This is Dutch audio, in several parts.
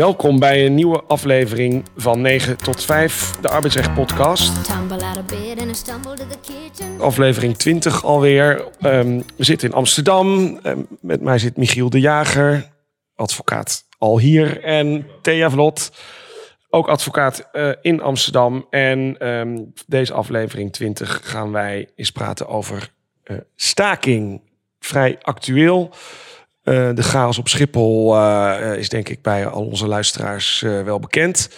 Welkom bij een nieuwe aflevering van 9 tot 5, de Arbeidsrecht Podcast. Aflevering 20 alweer. Um, we zitten in Amsterdam. Um, met mij zit Michiel de Jager, advocaat al hier. En Thea Vlot, ook advocaat uh, in Amsterdam. En um, deze aflevering 20 gaan wij eens praten over uh, staking. Vrij actueel. Uh, de chaos op Schiphol uh, is denk ik bij al onze luisteraars wel bekend.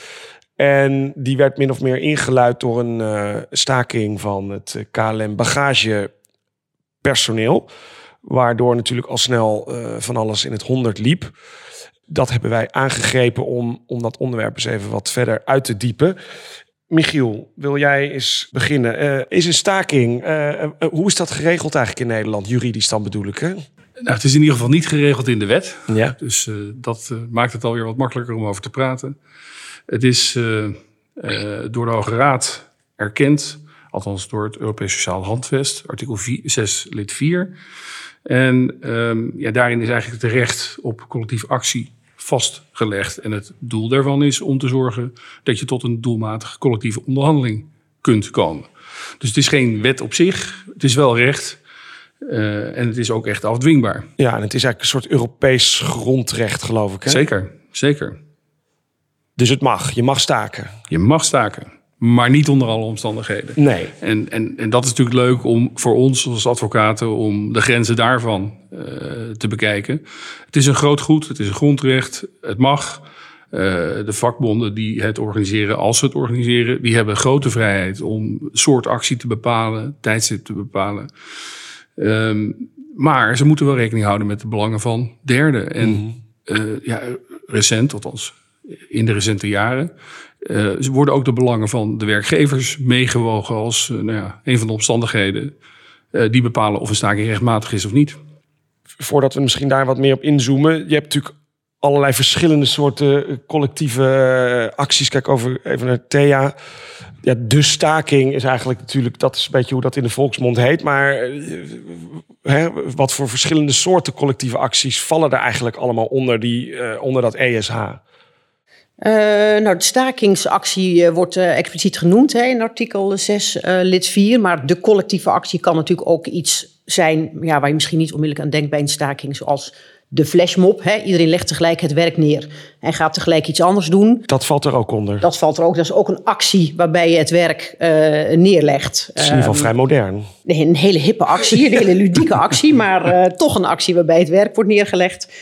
En die werd min of meer ingeluid door een staking van het KLM bagagepersoneel. Waardoor natuurlijk al snel van alles in het honderd liep. Dat hebben wij aangegrepen om, om dat onderwerp eens even wat verder uit te diepen. Michiel, wil jij eens beginnen? is een staking, hoe is dat geregeld eigenlijk in Nederland, juridisch dan bedoel ik? Hè? Nou, het is in ieder geval niet geregeld in de wet. Ja. Dus uh, dat uh, maakt het alweer wat makkelijker om over te praten. Het is uh, door de Hoge Raad erkend, althans door het Europees Sociaal Handvest, artikel 4, 6 lid 4. En um, ja, daarin is eigenlijk het recht op collectieve actie vastgelegd. En het doel daarvan is om te zorgen dat je tot een doelmatige collectieve onderhandeling kunt komen. Dus het is geen wet op zich, het is wel recht. Uh, en het is ook echt afdwingbaar. Ja, en het is eigenlijk een soort Europees grondrecht, geloof ik. Hè? Zeker, zeker. Dus het mag, je mag staken. Je mag staken, maar niet onder alle omstandigheden. Nee. En, en, en dat is natuurlijk leuk om voor ons als advocaten om de grenzen daarvan uh, te bekijken. Het is een groot goed, het is een grondrecht, het mag. Uh, de vakbonden die het organiseren, als ze het organiseren, die hebben grote vrijheid om soort actie te bepalen, tijdstip te bepalen. Um, maar ze moeten wel rekening houden met de belangen van derden. En mm -hmm. uh, ja, recent, althans in de recente jaren, uh, worden ook de belangen van de werkgevers meegewogen als uh, nou ja, een van de omstandigheden die bepalen of een staking rechtmatig is of niet. Voordat we misschien daar wat meer op inzoomen, je hebt natuurlijk allerlei verschillende soorten collectieve acties. Kijk over even naar Thea ja, de staking is eigenlijk natuurlijk, dat is een beetje hoe dat in de volksmond heet. Maar hè, wat voor verschillende soorten collectieve acties vallen er eigenlijk allemaal onder, die, onder dat ESH? Nou, de stakingsactie wordt expliciet genoemd hè, in artikel 6 lid 4. Maar de collectieve actie kan natuurlijk ook iets zijn ja, waar je misschien niet onmiddellijk aan denkt bij een staking, zoals de flashmob. Hè? Iedereen legt tegelijk het werk neer en gaat tegelijk iets anders doen. Dat valt er ook onder. Dat valt er ook. Dat is ook een actie waarbij je het werk uh, neerlegt. Is in ieder geval um, vrij modern. Een hele hippe actie, een hele ludieke actie, maar uh, toch een actie waarbij het werk wordt neergelegd.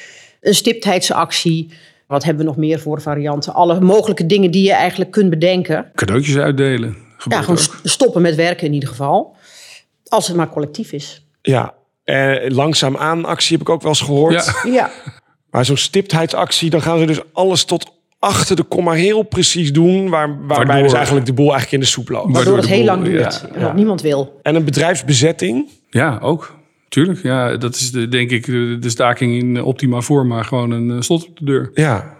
Een stiptheidsactie. Wat hebben we nog meer voor varianten? Alle mogelijke dingen die je eigenlijk kunt bedenken. Cadeautjes uitdelen. Ja, gewoon ook. stoppen met werken in ieder geval. Als het maar collectief is. Ja, uh, langzaamaan actie heb ik ook wel eens gehoord. Ja. ja. Maar zo'n stiptheidsactie, dan gaan ze dus alles tot achter de komma heel precies doen. Waar, waarbij Waardoor, dus eigenlijk de boel eigenlijk in de soep loopt. Waardoor het heel lang duurt. Ja, en wat niemand wil. En een bedrijfsbezetting? Ja, ook. Tuurlijk. Ja, dat is de, denk ik de, staking in optima forma. Gewoon een uh, slot op de deur. Ja.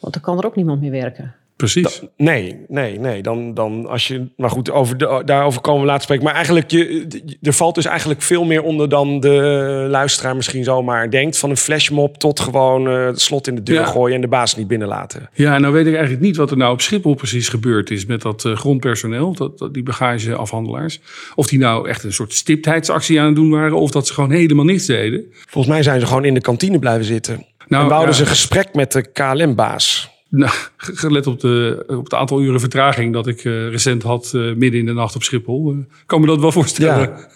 Want dan kan er ook niemand meer werken. Precies. Da, nee, nee, nee. Dan, dan als je. Maar goed, over de, daarover komen we later spreken. Maar eigenlijk, je, er valt dus eigenlijk veel meer onder dan de luisteraar misschien zomaar denkt. Van een flashmob tot gewoon uh, het slot in de deur ja. gooien en de baas niet binnenlaten. Ja, nou weet ik eigenlijk niet wat er nou op Schiphol precies gebeurd is met dat uh, grondpersoneel, dat, dat, die bagageafhandelaars. Of die nou echt een soort stiptheidsactie aan het doen waren, of dat ze gewoon helemaal niets deden. Volgens mij zijn ze gewoon in de kantine blijven zitten. Nou, en wouden ja. ze een gesprek met de KLM-baas. Nou, gelet op, de, op het aantal uren vertraging dat ik uh, recent had uh, midden in de nacht op Schiphol, uh, kan me dat wel voorstellen. Ja.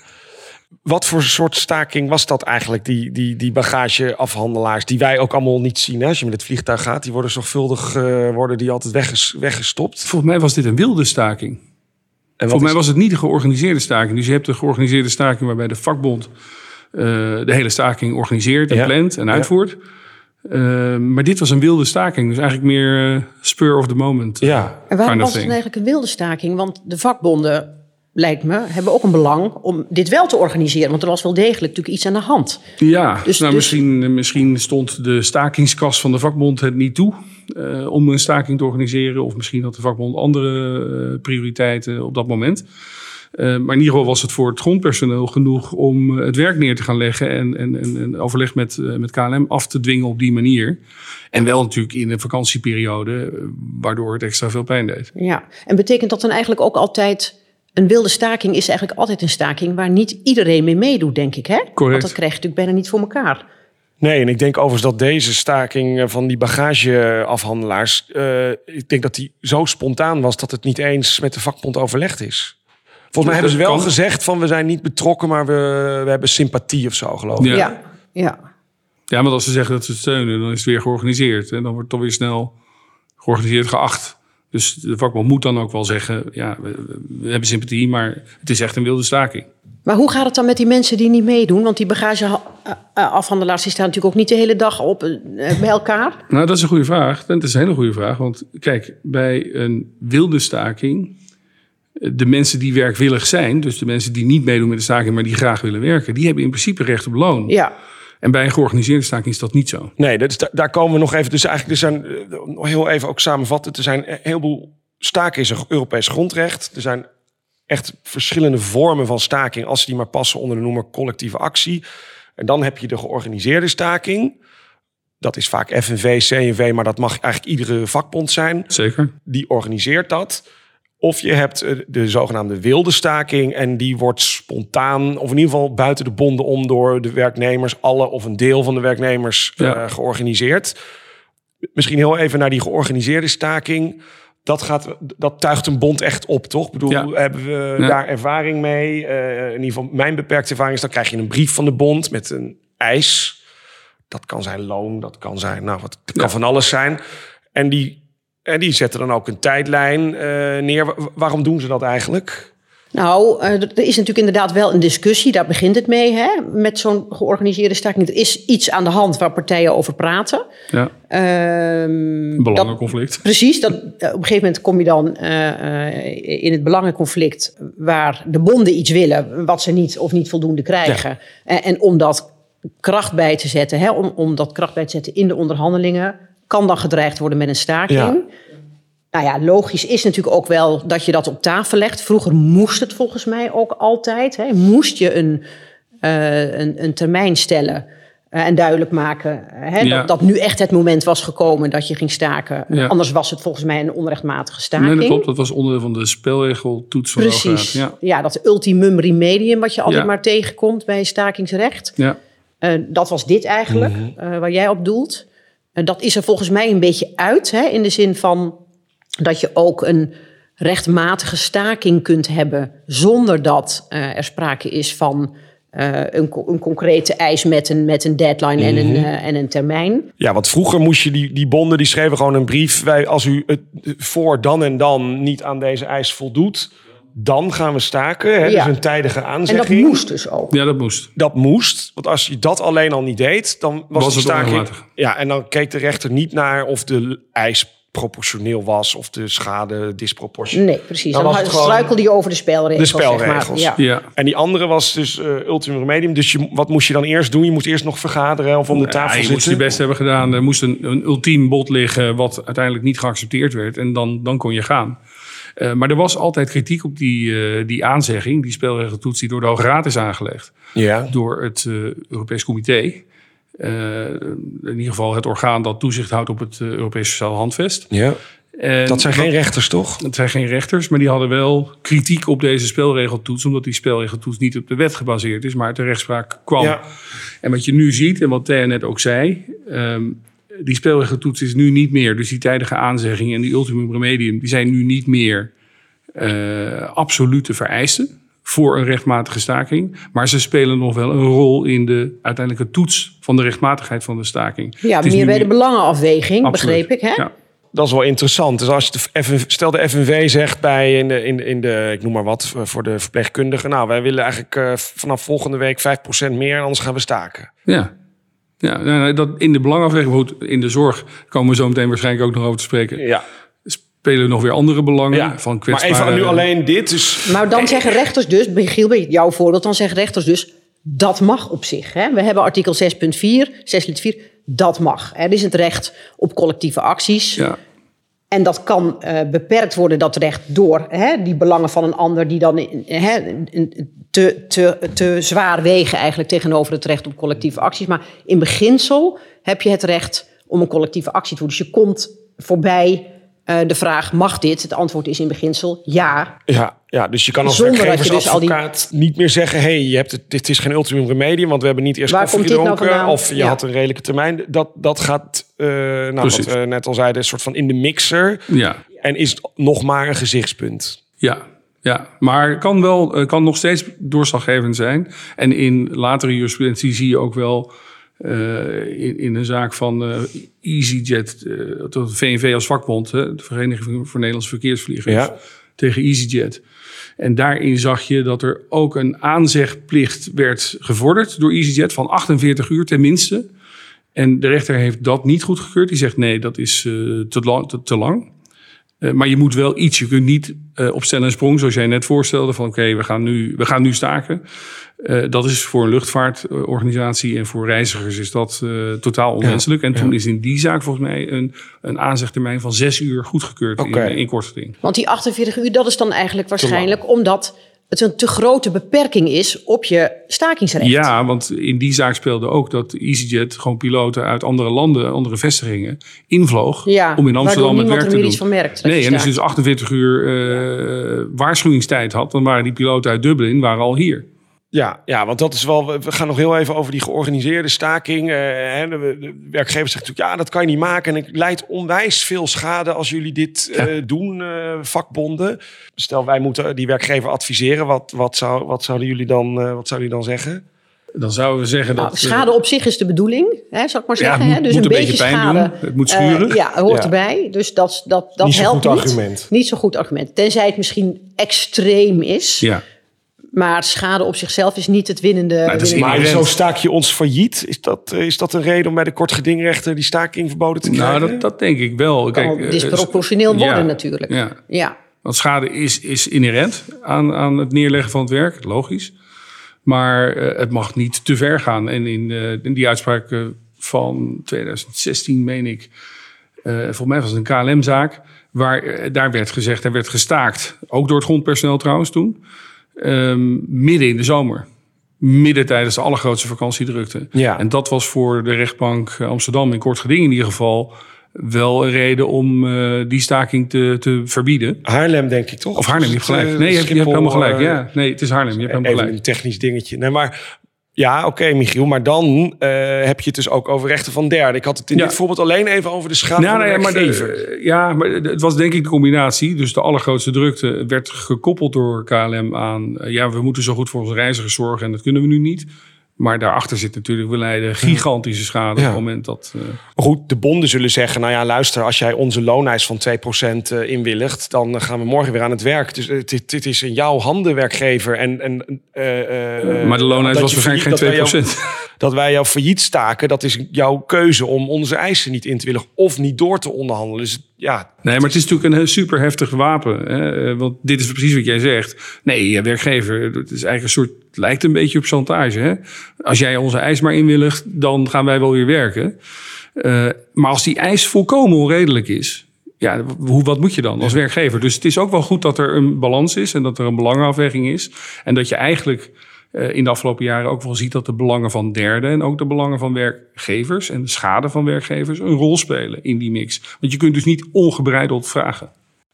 Wat voor soort staking was dat eigenlijk, die, die, die bagageafhandelaars, die wij ook allemaal niet zien? Hè? Als je met het vliegtuig gaat, die worden zorgvuldig worden die altijd wegges, weggestopt. Volgens mij was dit een wilde staking. En Volgens mij was het niet een georganiseerde staking. Dus je hebt een georganiseerde staking waarbij de vakbond de hele staking organiseert en ja. plant en uitvoert. Ja. Uh, maar dit was een wilde staking, dus eigenlijk meer uh, spur of the moment. Ja. En waarom was het eigenlijk een wilde staking? Want de vakbonden, lijkt me, hebben ook een belang om dit wel te organiseren. Want er was wel degelijk natuurlijk iets aan de hand. Ja, dus, nou, dus... Misschien, misschien stond de stakingskas van de vakbond het niet toe uh, om een staking te organiseren. Of misschien had de vakbond andere prioriteiten op dat moment. Uh, maar in ieder geval was het voor het grondpersoneel genoeg om het werk neer te gaan leggen en, en, en, en overleg met, uh, met KLM af te dwingen op die manier. En wel natuurlijk in een vakantieperiode, waardoor het extra veel pijn deed. Ja, en betekent dat dan eigenlijk ook altijd een wilde staking is eigenlijk altijd een staking waar niet iedereen mee meedoet, denk ik. Hè? Correct. Want dat krijg je natuurlijk bijna niet voor elkaar. Nee, en ik denk overigens dat deze staking van die bagageafhandelaars... Uh, ik denk dat die zo spontaan was dat het niet eens met de vakbond overlegd is. Volgens mij hebben ze wel gezegd van we zijn niet betrokken, maar we, we hebben sympathie of zo, geloof ik. Ja. Ja, ja. Ja, want als ze zeggen dat ze het steunen, dan is het weer georganiseerd. En dan wordt het toch weer snel georganiseerd geacht. Dus de vakbond moet dan ook wel zeggen, ja, we, we hebben sympathie, maar het is echt een wilde staking. Maar hoe gaat het dan met die mensen die niet meedoen? Want die bagageafhandelaars die staan natuurlijk ook niet de hele dag op eh, bij elkaar. Nou, dat is een goede vraag. Dat is een hele goede vraag. Want kijk, bij een wilde staking, de mensen die werkwillig zijn, dus de mensen die niet meedoen met de staking, maar die graag willen werken, die hebben in principe recht op loon. Ja. En bij een georganiseerde staking is dat niet zo. Nee, dat is, daar komen we nog even. Dus eigenlijk, er zijn uh, heel even ook samenvatten. Er zijn een heleboel staken is een Europees grondrecht. Er zijn echt verschillende vormen van staking, als die maar passen onder de noemer collectieve actie. En dan heb je de georganiseerde staking. Dat is vaak FNV, CNV, maar dat mag eigenlijk iedere vakbond zijn. Zeker. Die organiseert dat. Of je hebt de zogenaamde wilde staking en die wordt spontaan, of in ieder geval buiten de bonden om door de werknemers, alle of een deel van de werknemers Ja. uh, georganiseerd. Misschien heel even naar die georganiseerde staking. Dat, gaat, dat tuigt een bond echt op, toch? Ik bedoel, Ja. hebben we Ja. daar ervaring mee? Uh, in ieder geval mijn beperkte ervaring is, dan krijg je een brief van de bond met een eis. Dat kan zijn loon, dat kan zijn, nou, wat het kan van alles zijn. En die en die zetten dan ook een tijdlijn uh, neer. Wa- waarom doen ze dat eigenlijk? Nou, uh, er is natuurlijk inderdaad wel een discussie, daar begint het mee, hè, met zo'n georganiseerde staking. Er is iets aan de hand waar partijen over praten. Ja, Ehm, een belangenconflict. Dat, precies, dat, uh, op een gegeven moment kom je dan uh, in het belangenconflict waar de bonden iets willen wat ze niet of niet voldoende krijgen. Ja. En, en om dat kracht bij te zetten, hè, om, om dat kracht bij te zetten in de onderhandelingen, kan dan gedreigd worden met een staking. Ja. Nou ja, logisch is natuurlijk ook wel dat je dat op tafel legt. Vroeger moest het volgens mij ook altijd. Hè. Moest je een, uh, een, een, termijn stellen uh, en duidelijk maken hè, ja. dat, dat nu echt het moment was gekomen dat je ging staken. Ja. Anders was het volgens mij een onrechtmatige staking. Nee, dat klopt. Dat was onderdeel van de spelregeltoets van Precies. ja. ja, dat ultimum remedium wat je altijd Ja. maar tegenkomt bij stakingsrecht. Ja. Uh, dat was dit eigenlijk, mm -hmm. waar jij op doelt. En dat is er volgens mij een beetje uit, hè, in de zin van dat je ook een rechtmatige staking kunt hebben zonder dat uh, er sprake is van uh, een, een, concrete eis met een, met een deadline mm -hmm. en, een, uh, en een termijn. Ja, want vroeger moest je die, die bonden, die schreven gewoon een brief. Wij, als u het voor dan en dan niet aan deze eis voldoet, dan gaan we staken. Hè? Ja. Dus een tijdige aanzegging. En dat moest dus ook. Ja, dat moest. Dat moest. Want als je dat alleen al niet deed, dan was, Was de staking... Ja, en dan keek de rechter niet naar of de eis proportioneel was of de schade disproportioneel. Nee, precies. Dan Dan, was het gewoon struikelde je over de spelregels. de spelregels. Zeg maar. ja. Ja. En die andere was dus uh, ultimum remedium. Dus je, wat moest je dan eerst doen? Je moest eerst nog vergaderen of om de tafel Ja, je zitten. moest je best hebben gedaan. Er moest een, een ultiem bod liggen wat uiteindelijk niet geaccepteerd werd. En dan, dan kon je gaan. Uh, maar er was altijd kritiek op die, uh, die aanzegging, die spelregeltoets die door de Hoge Raad is aangelegd. Ja. Door het uh, Europees Comité. in ieder geval het orgaan dat toezicht houdt op het Europese Sociaal Handvest. Ja. En dat zijn geen rechters, toch? Het zijn geen rechters, maar die hadden wel kritiek op deze spelregeltoets, omdat die spelregeltoets niet op de wet gebaseerd is, maar uit de rechtspraak kwam. Ja. En wat je nu ziet, en wat Thea net ook zei, um, die spelregeltoets is nu niet meer, dus die tijdige aanzegging en die ultimum remedium, die zijn nu niet meer uh, absolute vereisten voor een rechtmatige staking. Maar ze spelen nog wel een rol in de uiteindelijke toets van de rechtmatigheid van de staking. Ja, meer bij de belangenafweging, Absoluut. begreep ik. Hè? Ja. Dat is wel interessant. Dus als je de FNV, stel de FNV zegt bij in de, in, in de, ik noem maar wat, voor de verpleegkundigen. Nou, wij willen eigenlijk uh, vanaf volgende week 5% meer, anders gaan we staken. Ja. Ja, nou, dat in de belangafweging, in de zorg komen we zo meteen waarschijnlijk ook nog over te spreken. Ja. Spelen nog weer andere belangen Ja. van Maar kwetsbare... even nu alleen dit. Dus Maar dan zeggen rechters dus, Michiel, bij jouw voorbeeld, dan zeggen rechters dus, dat mag op zich. Hè? We hebben artikel 6.4, 6 lid 4, dat mag. Er is het recht op collectieve acties. Ja. En dat kan eh, beperkt worden, dat recht, door hè, die belangen van een ander... die dan hè, te, te, te zwaar wegen eigenlijk tegenover het recht op collectieve acties. Maar in beginsel heb je het recht om een collectieve actie te doen. Dus je komt voorbij eh, de vraag, mag dit? Het antwoord is in beginsel ja. Ja, ja, dus je kan als je dus al die- werkgeversadvocaat niet meer zeggen... hey, je hebt het, dit is geen ultimum remedium, want we hebben niet eerst Waar koffie nou gedronken... of je Ja. had een redelijke termijn. Dat, dat gaat, eh nou, Precies. wat we net al zeiden, een soort van in de mixer... Ja, en is nog maar een gezichtspunt. ja. Ja, maar kan wel kan nog steeds doorslaggevend zijn. En in latere jurisprudentie zie je ook wel eh, in, in een zaak van eh, EasyJet, eh, tot de VNV als vakbond, hè, de Vereniging voor Nederlandse Verkeersvliegers, Ja. tegen EasyJet. En daarin zag je dat er ook een aanzegplicht werd gevorderd door EasyJet van 48 uur tenminste. En de rechter heeft dat niet goedgekeurd. Die zegt nee, dat is eh, te, lang, te, te lang. Eh, maar je moet wel iets. Je kunt niet eh op stel en sprong, zoals jij net voorstelde, van oké, we gaan nu, we gaan nu staken. Eh, dat is voor een luchtvaartorganisatie en voor reizigers is dat eh, totaal onwenselijk. en toen is in die zaak volgens mij een, een aanzegtermijn van zes uur goedgekeurd in, in korting. Want die 48 uur, dat is dan eigenlijk waarschijnlijk omdat het een te grote beperking is op je stakingsrecht. Ja, want in die zaak speelde ook dat EasyJet gewoon piloten uit andere landen, andere vestigingen, invloog Ja, om in Amsterdam het werk te doen. iets van merkt. Nee, en als je dus 48 uur eh, waarschuwingstijd had, dan waren die piloten uit Dublin waren al hier. Ja, ja, want dat is wel. We gaan nog heel even over die georganiseerde staking. eh, hè, de, de werkgever zegt natuurlijk, ja, dat kan je niet maken. En het leidt onwijs veel schade als jullie dit eh, doen, eh, vakbonden. Stel, wij moeten die werkgever adviseren. Wat, wat, zou, wat zouden jullie dan, eh, wat zouden jullie dan zeggen? Dan zouden we zeggen Nou, dat... schade op zich is de bedoeling, hè, zal ik maar Ja, zeggen. het hè? moet- Dus moet een een beetje, beetje pijn schade. doen. Het moet schuren. ja, hoort Ja. erbij. Dus dat, dat, dat Niet helpt goed niet. argument. Niet zo'n goed argument. Tenzij het misschien extreem is. Ja, Maar schade op zichzelf is niet het winnende. Nou, het is winnende- Maar zo staak je ons failliet. Is dat, eh, is dat een reden om bij de kortgedingrechter die staking verboden te krijgen? nou dat, dat denk ik wel. kan Kijk, eh, disproportioneel worden ja, natuurlijk. Ja, Ja. want schade is, is inherent aan, aan het neerleggen van het werk, logisch. Maar eh, het mag niet te ver gaan. En in, eh, in die uitspraak eh, van 2016, meen ik, eh volgens mij was het een KLM-zaak, waar eh, daar werd gezegd, er werd gestaakt, ook door het grondpersoneel trouwens toen, ehm, midden in de zomer. Midden tijdens de allergrootste vakantiedrukte. Ja. En dat was voor de rechtbank Amsterdam in kort geding in ieder geval wel een reden om eh, die staking te, te verbieden. Haarlem, denk ik toch? Of Haarlem, je hebt gelijk. Eh, Nee, je hebt, je hebt Schiphol, helemaal gelijk. eh, Ja, nee, het is Haarlem. Je hebt helemaal gelijk. een technisch dingetje. Nee, maar ja, oké, Michiel. Maar dan eh, heb je het dus ook over rechten van derden. Ik had het in Ja. dit voorbeeld alleen even over de schade nee, maar, de, ja, maar het was denk ik de combinatie. Dus de allergrootste drukte werd gekoppeld door KLM aan... eh, ja, we moeten zo goed voor onze reizigers zorgen en dat kunnen we nu niet. Maar daarachter zit natuurlijk, we leiden gigantische schade Ja. op het moment dat... Maar goed, de bonden zullen zeggen... nou ja, luister, als jij onze looneis van 2% eh, inwilligt... dan eh, gaan we morgen weer aan het werk. Dus dit, dit is in jouw handen, werkgever. En, en, maar de loonlijst dat was waarschijnlijk geen 2%. dat wij jou- Dat wij jou failliet staken, dat is jouw keuze... om onze eisen niet in te willen of niet door te onderhandelen. Dus ja, Nee, maar het is natuurlijk een super heftig wapen. Hè? Eh, Want dit is precies wat jij zegt. Nee, werkgever, het is eigenlijk een soort, lijkt een beetje op chantage. Hè? Als jij onze eis maar inwilligt, dan gaan wij wel weer werken. Eh, maar als die eis volkomen onredelijk is, ja, hoe, wat moet je dan als werkgever? Dus het is ook wel goed dat er een balans is en dat er een belangenafweging is. En dat je eigenlijk eh, in de afgelopen jaren ook wel ziet dat de belangen van derden en ook de belangen van werkgevers en de schade van werkgevers een rol spelen in die mix. Want je kunt dus niet ongebreideld vragen.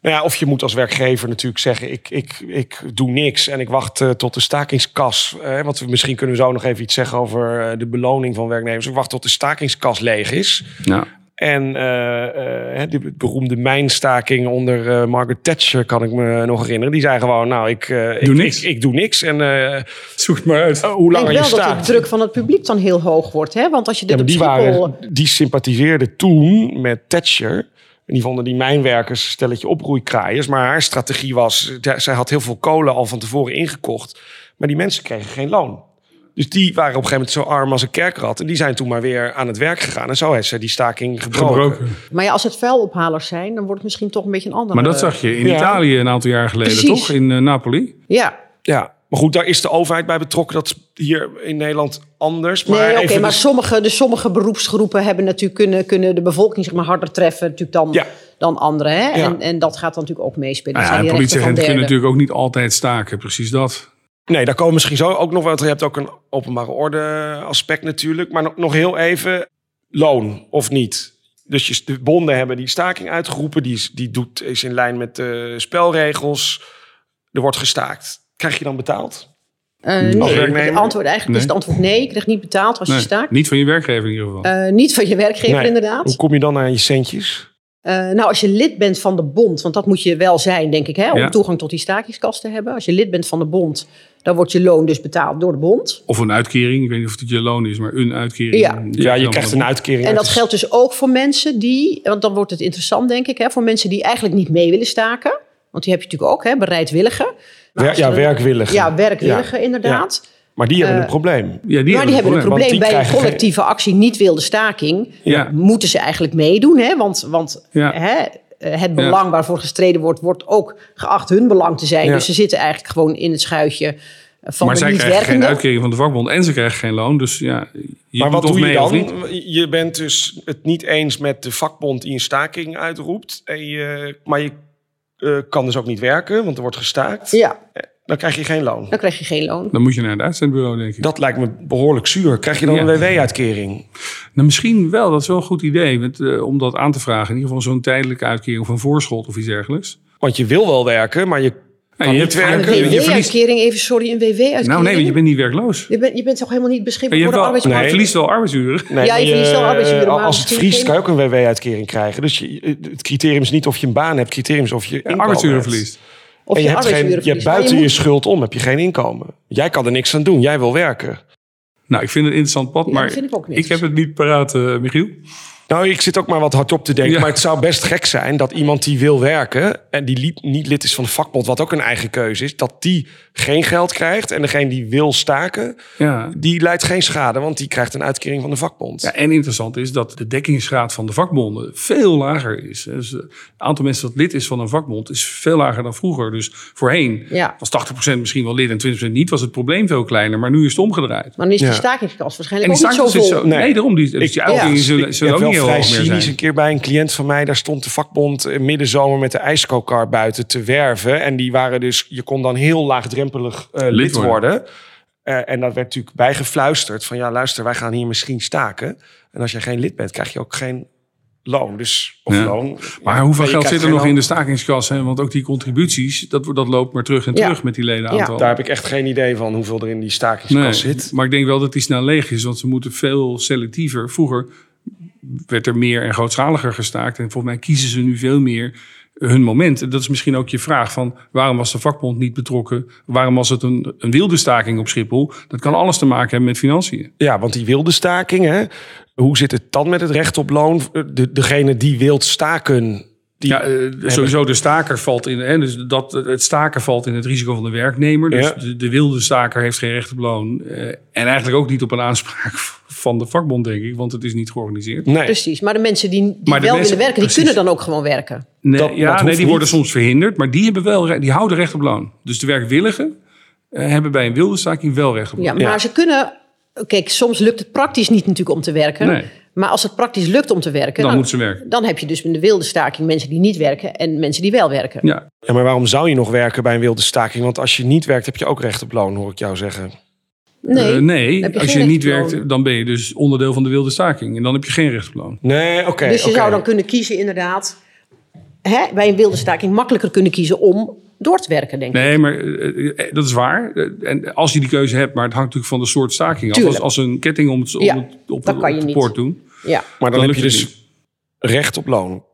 Nou ja, of je moet als werkgever natuurlijk zeggen: ik, ik, ik doe niks en ik wacht eh, tot de stakingskas. eh, want we, misschien kunnen we zo nog even iets zeggen over eh, de beloning van werknemers. Ik wacht tot de stakingskas leeg is. Nou, En eh, eh, die beroemde mijnstaking onder eh, Margaret Thatcher kan ik me nog herinneren. Die zei gewoon: Nou, ik, Doe ik, niks. Ik, ik doe niks. En eh, zoek het maar uit. hoe denk je wel dat de druk van het publiek dan heel hoog wordt. Hè? Want als je Ja, dit maar op die, waren, die sympathiseerden toen met Thatcher. En die vonden die mijnwerkers stelletje oproeikraaiers. Maar haar strategie was, de- zij had heel veel kolen al van tevoren ingekocht. Maar die mensen kregen geen loon. Dus die waren op een gegeven moment zo arm als een kerkrat. En die zijn toen maar weer aan het werk gegaan. En zo heeft ze die staking gebroken. Gebroken. Maar ja, als het vuilophalers zijn, dan wordt het misschien toch een beetje een andere... Maar dat zag je in Ja. Italië een aantal jaar geleden, Precies. toch? In eh, Napoli. Ja, Ja, maar goed, daar is de overheid bij betrokken. Dat is hier in Nederland anders. Maar nee, oké, maar dus- sommige, de sommige beroepsgroepen hebben natuurlijk kunnen, kunnen de bevolking zeg maar, harder treffen natuurlijk dan, Ja. dan anderen. Hè? Ja. En, en dat gaat dan natuurlijk ook meespelen. Nou Dat ja, en politieagenten kunnen natuurlijk ook niet altijd staken. Precies dat. Nee, daar komen we misschien zo ook nog wel. Je hebt ook een openbare orde aspect natuurlijk. Maar nog, nog heel even, loon of niet. Dus je, de bonden hebben die staking uitgeroepen. Die, is, die doet, is in lijn met de spelregels. Er wordt gestaakt. Krijg je dan betaald? Eh, nee, het antwoord, eigenlijk is het antwoord nee. Je krijgt niet betaald als Nee, je staakt. niet van je werkgever in ieder geval. Eh, niet van je werkgever Nee. inderdaad. Hoe kom je dan aan je centjes? Eh, nou, als je lid bent van de bond, want dat moet je wel zijn, denk ik, hè, om Ja. toegang tot die stakingskast te hebben. Als je lid bent van de bond, dan wordt je loon dus betaald door de bond. Of een uitkering. Ik weet niet of het je loon is, maar een uitkering. Ja. Ja, je krijgt een uitkering. En dat geldt dus ook voor mensen die, want dan wordt het interessant, denk ik, hè, voor mensen die eigenlijk niet mee willen staken. Want die heb je natuurlijk ook, hè, bereidwilligen. Wer- ja, werkwilligen. Ja, werkwilligen Ja. inderdaad. Maar die hebben Eh, een probleem. Ja, die, maar die hebben een probleem bij een geen- collectieve actie niet wilde staking. Ja. Moeten ze eigenlijk meedoen, hè? Want, want Ja. hè, eh, het belang waarvoor gestreden wordt, wordt ook geacht hun belang te zijn. Ja. Dus ze zitten eigenlijk gewoon in het schuitje van Maar de zij niet krijgen geen uitkering van de vakbond en ze krijgen geen loon. Dus ja, je maar wat doe je dan? Je bent dus het niet eens met de vakbond die een staking uitroept. En je, maar je eh, kan dus ook niet werken, want er wordt gestaakt. Ja, Dan krijg je geen loon. dan krijg je geen loon. Dan moet je naar het uitzendbureau, denk ik. Dat lijkt me behoorlijk zuur. Krijg je dan Ja. een WW-uitkering? Nou, misschien wel, dat is wel een goed idee. Met, eh, om dat aan te vragen. In ieder geval zo'n tijdelijke uitkering of een voorschot of iets dergelijks. Want je wil wel werken, maar je kan je niet hebt- Een WW-uitkering, even sorry, een WW-uitkering. Nou nee, want je bent niet werkloos. je, bent, je bent toch helemaal niet beschikbaar voor de arbeidsmarkt? je verliest wel arbeidsuren. Nee, Ja, je verliest wel arbeidsuren, maar Als het vriest kan je ook een WW-uitkering krijgen. Dus je, het criterium is niet of je een baan hebt. Het criterium is of je arbeidsuren hebt. verliest. Of En je, je, hebt geen, je buiten je, moet- schuld om heb je geen inkomen. Jij kan er niks aan doen. Jij wil werken. Nou, ik vind het een interessant pad, Ja, maar ik heb het niet paraat, eh, Michiel. Nou, ik zit ook maar wat hardop te denken. Ja. Maar het zou best gek zijn dat iemand die wil werken... en die li- niet lid is van de vakbond, wat ook een eigen keuze is... dat die geen geld krijgt. En degene die wil staken, Ja. die leidt geen schade... want die krijgt een uitkering van de vakbond. Ja, en interessant is dat de dekkingsgraad van de vakbonden veel lager is. Dus het aantal mensen dat lid is van een vakbond is veel lager dan vroeger. Dus voorheen Ja. was 80% misschien wel lid en 20% niet. Was het probleem veel kleiner, maar nu is het omgedraaid. Maar dan is die Ja. stakingskast waarschijnlijk ook niet zo staking is vol. zo... Nee, Nee. daarom. Die, dus Ik- die uitkeringen ja, zullen, zullen ook niet vrij cynisch zijn. een keer bij een cliënt van mij. Daar stond de vakbond middenzomer met de ijskookkar buiten te werven. En die waren dus, je kon dan heel laagdrempelig eh, lid, worden. worden. Eh, en dat werd natuurlijk bijgefluisterd van ja, luister, wij gaan hier misschien staken. En als jij geen lid bent, krijg je ook geen loon. Dus, of Ja. loon. Maar Ja, hoeveel geld zit er nog loon. in de stakingskas? Hè? Want ook die contributies, dat, dat loopt maar terug en Ja. terug met die ledenaantal. Daar heb ik echt geen idee van hoeveel er in die stakingskas Nee, zit. maar ik denk wel dat die snel leeg is, want ze moeten veel selectiever. Vroeger werd er meer en grootschaliger gestaakt. En volgens mij kiezen ze nu veel meer hun moment. En dat is misschien ook je vraag van waarom was de vakbond niet betrokken? Waarom was het een, een wilde staking op Schiphol? Dat kan alles te maken hebben met financiën. Ja, want die wilde staking, hè? hoe zit het dan met het recht op loon? De, degene die wilt staken, die, Ja, eh, sowieso de staker valt in, hè, dus dat, het staken valt in het risico van de werknemer. Dus Ja. de, de wilde staker heeft geen recht op loon. eh, en eigenlijk ook niet op een aanspraak van de vakbond, denk ik, want het is niet georganiseerd. nee. Precies, maar de mensen die, die Maar de wel mensen- willen werken, die kunnen dan ook gewoon werken. Nee, Dat- ja, nee, die niet. worden soms verhinderd, maar die, hebben wel, die houden recht op loon. Dus de werkwilligen eh, hebben bij een wilde staking wel recht op Ja, loon. maar ze kunnen... Kijk, soms lukt het praktisch niet natuurlijk om te werken. Nee. Maar als het praktisch lukt om te werken... Dan moeten ze werken. Dan heb je dus in de wilde staking mensen die niet werken... en mensen die wel werken. Ja, Ja, maar waarom zou je nog werken bij een wilde staking? Want als je niet werkt, heb je ook recht op loon, hoor ik jou zeggen. Nee, Eh, nee als je niet werkt, dan ben je dus onderdeel van de wilde staking. En dan heb je geen recht op loon. Nee, oké. dus je zou dan kunnen kiezen inderdaad... Hè, bij een wilde staking makkelijker kunnen kiezen om door te werken, denk ik. Nee, maar eh, eh, dat is waar. En als je die keuze hebt, maar het hangt natuurlijk van de soort staking af. Als, Tuurlijk. als een ketting om het, om Ja, het, op, niet. poort doen. Ja. Maar dan, Dan heb je het dus recht op loon.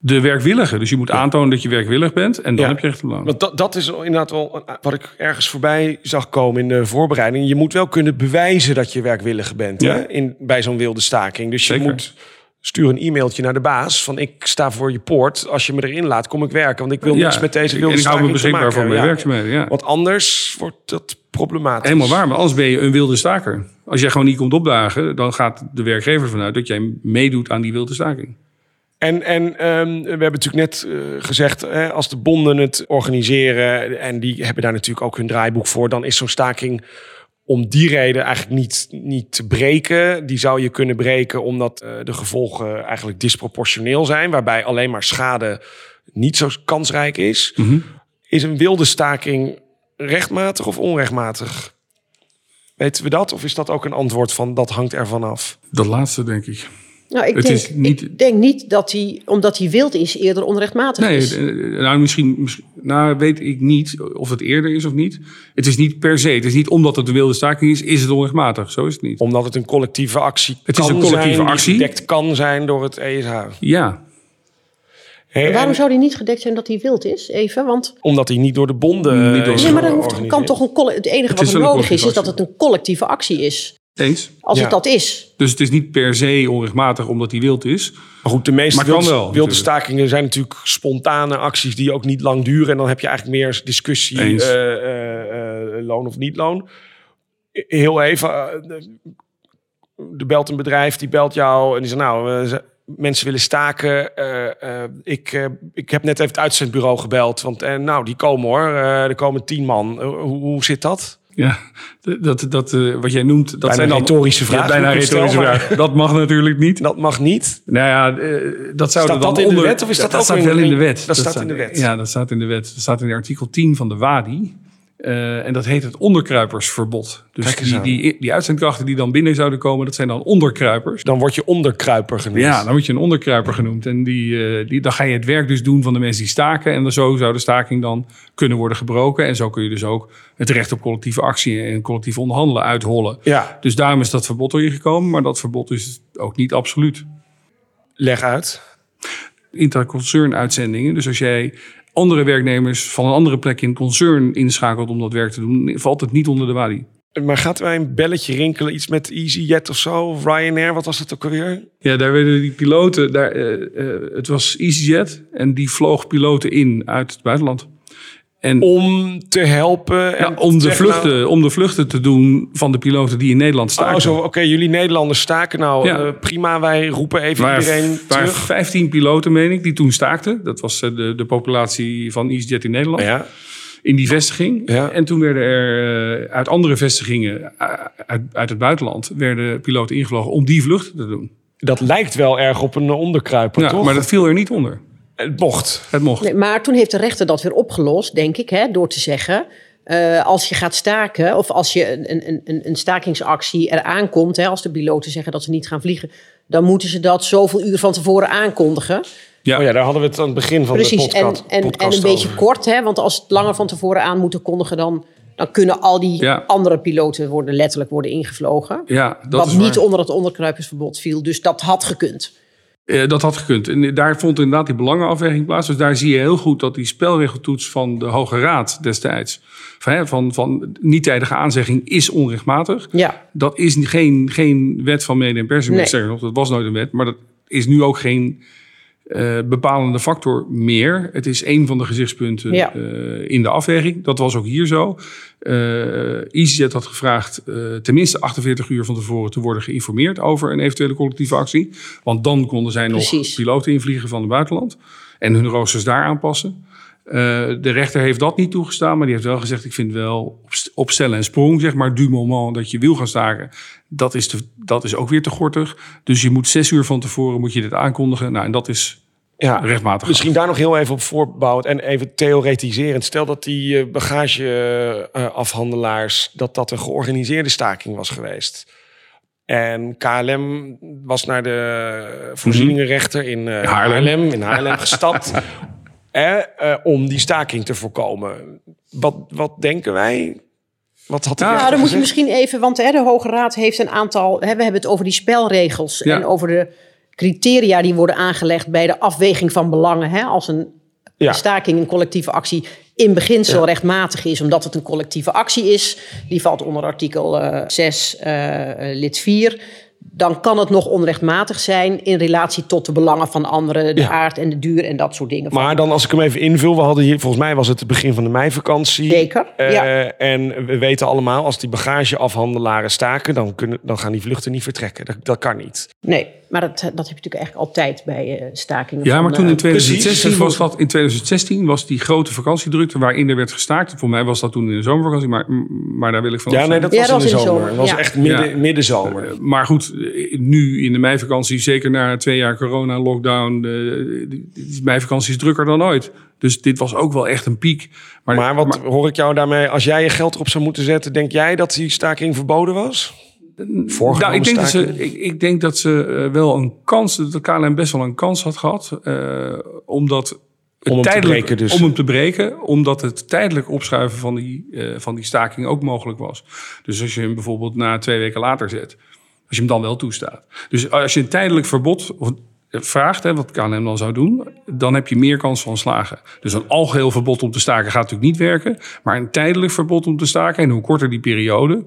De werkwillige. Dus je moet aantonen dat je werkwillig bent. En dan Ja. heb je recht op loon. Want dat, dat is inderdaad wel een- wat ik ergens voorbij zag komen in de voorbereiding. Je moet wel kunnen bewijzen dat je werkwillige bent Ja. hè? In, bij zo'n wilde staking. Dus Zeker. je moet stuur een e-mailtje naar de baas van ik sta voor je poort. Als je me erin laat, kom ik werken. Want ik wil niks met deze wilde En ik hou me staking beschikbaar voor mijn werkzaamheden. Ja. Want anders wordt dat problematisch. Helemaal waar, maar anders ben je een wilde staker. Als jij gewoon niet komt opdagen, dan gaat de werkgever vanuit dat jij meedoet aan die wilde staking. En, en ehm, we hebben natuurlijk net eh, gezegd, hè, als de bonden het organiseren en die hebben daar natuurlijk ook hun draaiboek voor, dan is zo'n staking om die reden eigenlijk niet, niet te breken. Die zou je kunnen breken omdat eh, de gevolgen eigenlijk disproportioneel zijn, waarbij alleen maar schade niet zo kansrijk is. Is een wilde staking rechtmatig of onrechtmatig? Weten we dat? Of is dat ook een antwoord van dat hangt ervan af? Dat laatste, denk ik. Nou, ik, Het denk, is niet- ik denk niet dat hij, omdat hij wild is, eerder onrechtmatig Nee, is. eh, nou misschien, misschien- nou weet ik niet of het eerder is of niet. Het is niet per se. Het is niet omdat het een wilde staking is, is het onrechtmatig. Zo is het niet. Omdat het een collectieve actie Het is kan een collectieve zijn, die actie. gedekt kan zijn door het ESH. Ja, Hey, waarom en- zou hij niet gedekt zijn dat hij wild is? Even, want... Omdat hij niet door de bonden Niet door is Nee, maar dan hoeft, kan toch een het enige Het wat is er nodig is, is dat het een collectieve actie is. Eens. Als Ja. het dat is. Dus het is niet per se onrechtmatig omdat hij wild is. Maar goed, de meeste wilde, wel, wilde stakingen zijn natuurlijk spontane acties die ook niet lang duren. En dan heb je eigenlijk meer discussie, eh, eh, eh, loon of niet loon. Heel even, eh, er belt een bedrijf, die belt jou en die zegt nou, mensen willen staken. Eh, eh, ik, ik heb net even het uitzendbureau gebeld, want nou, die komen hoor. Eh, er komen tien man. Hoe, hoe zit dat? Ja, dat, dat, eh, wat jij noemt, dat Bijna zijn dan retorische vragen, Ja, bijna retorische vragen. Dat mag natuurlijk niet. Dat mag niet. Nou ja, eh, dat zou Staat dan dat in de onder- wet of is dat ook staat wel in de wet? dat staat in de wet? Ja, dat staat in de wet. Dat staat in artikel 10 van de WADI. Eh, en dat heet het onderkruipersverbod. Dus die, die, die uitzendkrachten die dan binnen zouden komen, dat zijn dan onderkruipers. Dan word je onderkruiper genoemd. Ja, dan word je een onderkruiper genoemd. En die, eh, die, dan ga je het werk dus doen van de mensen die staken. En dan zo zou de staking dan kunnen worden gebroken. En zo kun je dus ook het recht op collectieve actie en collectief onderhandelen uithollen. ja, Dus daarom is dat verbod erin gekomen. Maar dat verbod is ook niet absoluut. leg uit. interconcern uitzendingen. Dus als jij andere werknemers van een andere plek in het concern inschakelt om dat werk te doen, valt het niet onder de WADI. Maar gaat wij een belletje rinkelen? Iets met EasyJet of zo? Of Ryanair? Wat was het ook alweer? Ja, daar werden die piloten, daar, eh, eh, het was EasyJet en die vloog piloten in uit het buitenland. En Om te helpen. En ja, om, de vluchten, nou, om de vluchten te doen van de piloten die in Nederland staken. oh, oké, jullie Nederlanders staken nou. Ja. eh, prima, wij roepen even waar, iedereen waar terug. 15 piloten, meen ik, die toen staakten. Dat was eh, de, de populatie van EasyJet in Nederland. Ja, in die vestiging. En toen werden er eh, uit andere vestigingen uit, uit het buitenland werden piloten ingevlogen om die vluchten te doen. dat lijkt wel erg op een onderkruiper, Ja, toch? maar dat viel er niet onder. Het mocht. Het mocht. Nee, maar toen heeft de rechter dat weer opgelost, denk ik, hè, door te zeggen. eh, als je gaat staken, of als je een, een, een, een stakingsactie eraan komt, hè, als de piloten zeggen dat ze niet gaan vliegen, dan moeten ze dat zoveel uur van tevoren aankondigen. Ja. Oh ja, daar hadden we het aan het begin van Precies, de en, podcast, en, en podcast een beetje over. kort, hè, want als het langer van tevoren aan moeten kondigen, dan, dan kunnen al die Ja. andere piloten worden letterlijk worden ingevlogen. Ja, dat wat is niet waar. onder het onderkruipersverbod viel. Dus dat had gekund. Eh, dat had gekund. En daar vond inderdaad die belangenafweging plaats. Dus daar zie je heel goed dat die spelregeltoets van de Hoge Raad destijds... van, hè, van, van niet-tijdige aanzegging is onrechtmatig. Ja, Dat is geen, geen wet van mede- en persen. Nee. Sterker nog, dat was nooit een wet. Maar dat is nu ook geen eh, bepalende factor meer. Het is een van de gezichtspunten Ja. eh, in de afweging. Dat was ook hier zo. EasyJet had gevraagd eh, tenminste 48 uur van tevoren te worden geïnformeerd over een eventuele collectieve actie. Want dan konden zij nog piloten invliegen van het buitenland en hun roosters daar aanpassen. Eh, de rechter heeft dat niet toegestaan, maar die heeft wel gezegd: ik vind wel op, en sprong, zeg maar, du moment dat je wil gaan staken, dat is, te, dat is ook weer te gortig. Dus je moet zes uur van tevoren moet je dit aankondigen. Nou, en dat is Ja, rechtmatig. Misschien daar nog heel even op voorbouwend en even theoretiserend. Stel dat die eh, bagageafhandelaars, dat dat een georganiseerde staking was geweest. En KLM was naar de voorzieningenrechter in eh. Haarlem. in Haarlem gestapt. eh, om die staking te voorkomen. Wat, wat denken wij? Wat had Nou, dan moet je misschien even, want hè, de Hoge Raad heeft een aantal. Hè, we hebben het over die spelregels Ja. en over de criteria die worden aangelegd bij de afweging van belangen. Hè, als een Ja. staking, een collectieve actie, in beginsel rechtmatig is, omdat het een collectieve actie is. Die valt onder artikel eh 6, eh, lid 4. Dan kan het nog onrechtmatig zijn in relatie tot de belangen van anderen, de aard en de duur en dat soort dingen. Maar dan als ik hem even invul, we hadden hier, volgens mij was het het begin van de meivakantie. Zeker, Eh, ja. En we weten allemaal, als die bagageafhandelaren staken, dan, kunnen, dan gaan die vluchten niet vertrekken. Dat, dat kan niet. Nee, maar dat, dat heb je natuurlijk eigenlijk altijd bij eh, stakingen. Ja, van, maar toen eh, in 2016 precies. was dat in 2016 was die grote vakantiedrukte waarin er werd gestaakt. Voor mij was dat toen in de zomervakantie, maar, maar daar wil ik van Ja, nee, dat Ja, was, dat in de was in de zomer. zomer, Dat was echt midden, Ja. middenzomer. Eh, Maar goed, eh, nu in de meivakantie, zeker na twee jaar corona, lockdown, eh, die meivakantie is drukker dan ooit. Dus dit was ook wel echt een piek. Maar, Maar wat hoor ik jou daarmee, als jij je geld erop zou moeten zetten, denk jij dat die staking verboden was? Nou, ik, denk dat ze, ik, ik denk dat ze eh, wel een kans, dat de KLM best wel een kans had gehad. eh, omdat Om hem te tijdelijk, breken dus. Om hem te breken, omdat het tijdelijk opschuiven van die, eh, van die staking ook mogelijk was. Dus als je hem bijvoorbeeld na twee weken later zet, als je hem dan wel toestaat. Dus als je een tijdelijk verbod vraagt, hè, wat KLM dan zou doen, dan heb je meer kans van slagen. Dus een algeheel verbod om te staken gaat natuurlijk niet werken. Maar een tijdelijk verbod om te staken, en hoe korter die periode,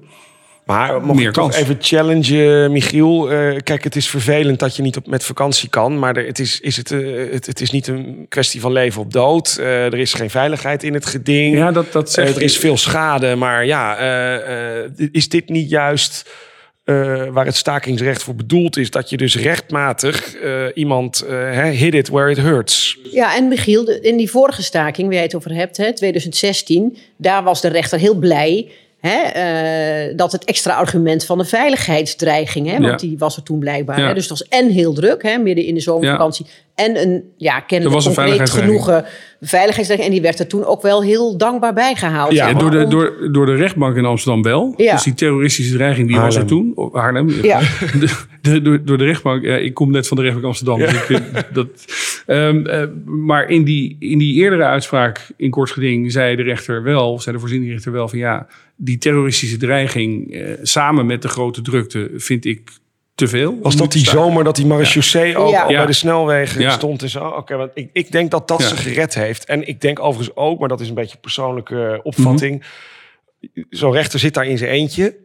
Maar mocht Meer ik toch kans. even challengen, Michiel. Eh, kijk, het is vervelend dat je niet op, met vakantie kan. Maar er, het, is, is het, eh, het, het is niet een kwestie van leven of dood. Eh, er is geen veiligheid in het geding. Ja, dat, dat zegt... er is veel schade. Maar ja, is dit niet juist eh, waar het stakingsrecht voor bedoeld is? Dat je dus rechtmatig eh, iemand hè, hit it where it hurts. Ja, en Michiel, in die vorige staking waar jij het over hebt, hè, 2016, daar was de rechter heel blij hè, eh, dat het extra argument van de veiligheidsdreiging, hè, want Ja. die was er toen blijkbaar. Ja. Hè, dus het was en heel druk, hè, midden in de zomervakantie, en een ja, kennelijk was een concreet genoegen. En die werd er toen ook wel heel dankbaar bij gehaald. Ja, door, de, door, door de rechtbank in Amsterdam wel. Ja. Dus die terroristische dreiging die was er toen. Op Haarlem. Ja. De, de- door, door de rechtbank. Ja, ik kom net van de rechtbank Amsterdam. Dus ik, vind dat, Ehm, eh, maar in die, in die eerdere uitspraak in kort geding zei de rechter wel, zei de voorzieningrechter wel van ja, die terroristische dreiging eh, samen met de grote drukte vind ik te veel. Was dat die staan. zomer dat die marechaussee ook Ja. al Ja. bij de snelwegen Ja. stond en zo? Oké, want ik, ik denk dat dat Ja. ze gered heeft. En ik denk overigens ook, maar dat is een beetje persoonlijke opvatting. Zo'n rechter zit daar in zijn eentje.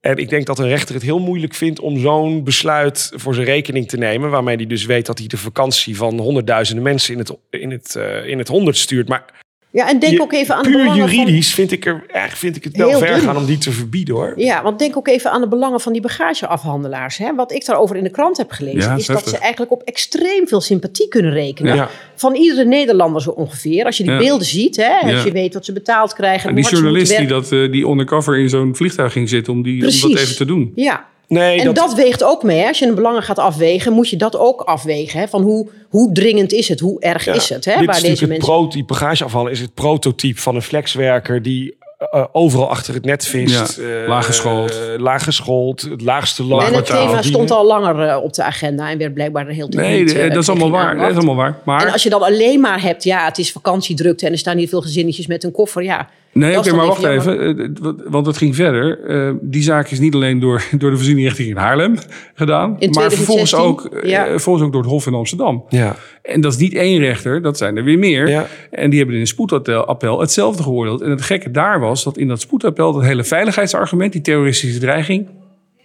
En ik denk dat een rechter het heel moeilijk vindt om zo'n besluit voor zijn rekening te nemen. Waarmee hij dus weet dat hij de vakantie van honderdduizenden mensen in het, in het, eh, in het honderd stuurt. Maar ja, en denk je- ook even aan de puur belangen van... juridisch vind ik, er, vind ik het wel ver dun. gaan om die te verbieden hoor. Ja, want denk ook even aan de belangen van die bagageafhandelaars. Hè? Wat ik daarover in de krant heb gelezen, Ja, is dat ze eigenlijk op extreem veel sympathie kunnen rekenen. Ja. Van iedere Nederlander zo ongeveer. Als je die Ja. beelden ziet, hè? als je weet wat ze betaald krijgen. En die journalist die, dat, eh, die undercover in zo'n vliegtuig ging zitten om, die, om dat even te doen. Ja, Nee, en dat, weegt ook mee. Hè? Als je een belangen gaat afwegen, moet je dat ook afwegen. Hè? Van hoe, hoe dringend is het? Hoe erg Ja, is het? Hè? Dit Waar is deze mensen... het pro, die bagageafvallen is het prototype van een flexwerker die eh, overal achter het net vist. Ja, eh, laaggeschoold. eh, laaggeschoold, het laagste loon. En het thema stond al langer eh, op de agenda en werd blijkbaar een heel Nee, niet, eh, dat is allemaal waar. Dat is allemaal waar. Maar, En als je dan alleen maar hebt, ja, het is vakantiedrukte en er staan hier veel gezinnetjes met een koffer, ja. Nee, oké, dan maar wacht even eh, want- het ging verder. Eh, die zaak is niet alleen door, door de voorzieningrichting in Haarlem gedaan. In maar vervolgens 2016, ook, eh, vervolgens ook door het Hof in Amsterdam. Ja. En dat is niet één rechter, dat zijn er weer meer. Ja. En die hebben in een spoedappel hetzelfde geoordeeld. En het gekke daar was dat in dat spoedappel dat hele veiligheidsargument, die terroristische dreiging,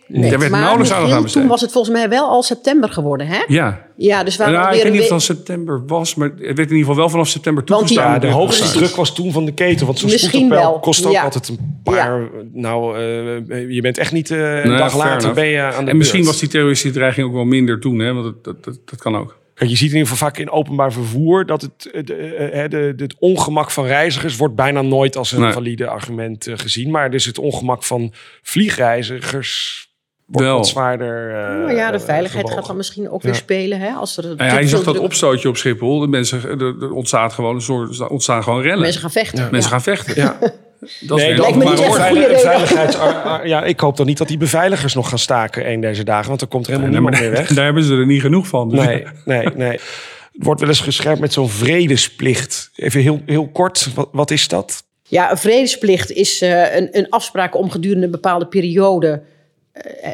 Nee. daar werd maar nauwelijks aandacht aan besteed. toen was het volgens mij wel al september geworden, hè? Ja, Ja, dus waar nou, ik weer weet niet of het dan september was, maar het werd in ieder geval wel vanaf september Want die- toegestaan. Ja, de hoogste druk was toen van de keten. Want zo'n wel, kost ook ja. altijd een paar... Nou, eh, je bent echt niet eh, een Nee, dag later ben je aan de En misschien beurt. was die terroristische dreiging ook wel minder toen, hè? want dat, dat, dat, dat kan ook. Kijk, je ziet in ieder geval vaak in openbaar vervoer... dat het, eh, de, de, de, het ongemak van reizigers... wordt bijna nooit als een Nee. valide argument gezien. Maar dus het ongemak van vliegreizigers... wordt Wel. wat zwaarder eh, Nou ja, de eh, veiligheid gaat dan misschien ook Ja. weer spelen, hè? Als er Nou ja, je zag dat druk- opstootje op Schiphol. De mensen, er, er ontstaat gewoon een soort, er ontstaan gewoon rellen. Mensen gaan vechten. Mensen gaan vechten. Ja. Dat is Nee, dat Lijkt me maar niet ook echt een veilig- goede reden. veiligheids- ah, Ja, ik hoop dan niet dat die beveiligers nog gaan staken een deze dagen. Want dan komt er helemaal Nee, niemand meer weg. daar hebben ze er niet genoeg van. Dus Nee, nee, nee. Het wordt wel eens gescherpt met zo'n vredesplicht. Even heel, heel kort, wat, wat is dat? Ja, een vredesplicht is eh, een, een afspraak om gedurende een bepaalde periode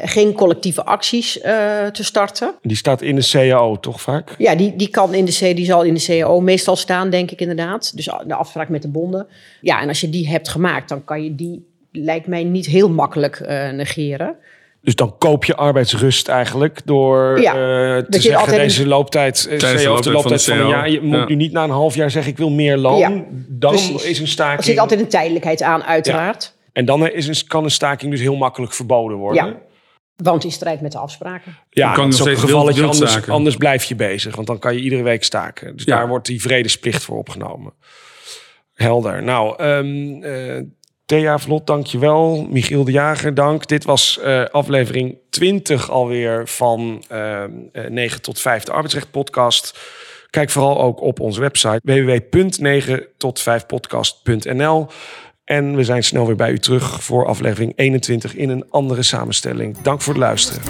geen collectieve acties eh, te starten. Die staat in de CAO, toch vaak? Ja, die, die kan in de C, die zal in de CAO meestal staan, denk ik inderdaad. Dus de afspraak met de bonden. Ja, en als je die hebt gemaakt, dan kan je die, lijkt mij, niet heel makkelijk eh, negeren. Dus dan koop je arbeidsrust eigenlijk door Ja, eh, te zeggen deze looptijd, eh, de CO of de looptijd looptijd van een jaar. Je moet Ja. nu niet na een half jaar zeggen ik wil meer loon. Ja, dan precies. is een staking. Er zit altijd een tijdelijkheid aan, uiteraard. En dan is een, kan een staking dus heel makkelijk verboden worden. Ja. Want in strijd met de afspraken. Ja, kan dat is nog ook een steeds geval dat je anders, staken. anders blijf je bezig. Want dan kan je iedere week staken. Dus Ja. daar wordt die vredesplicht voor opgenomen. Helder. Nou, ehm eh, Thea Vlot, dankjewel. Michiel de Jager, dank. Dit was eh, aflevering 20 alweer van ehm, eh, 9 tot 5, de arbeidsrecht podcast. Kijk vooral ook op onze website www.9tot5podcast.nl. En we zijn snel weer bij u terug voor aflevering 21 in een andere samenstelling. Dank voor het luisteren.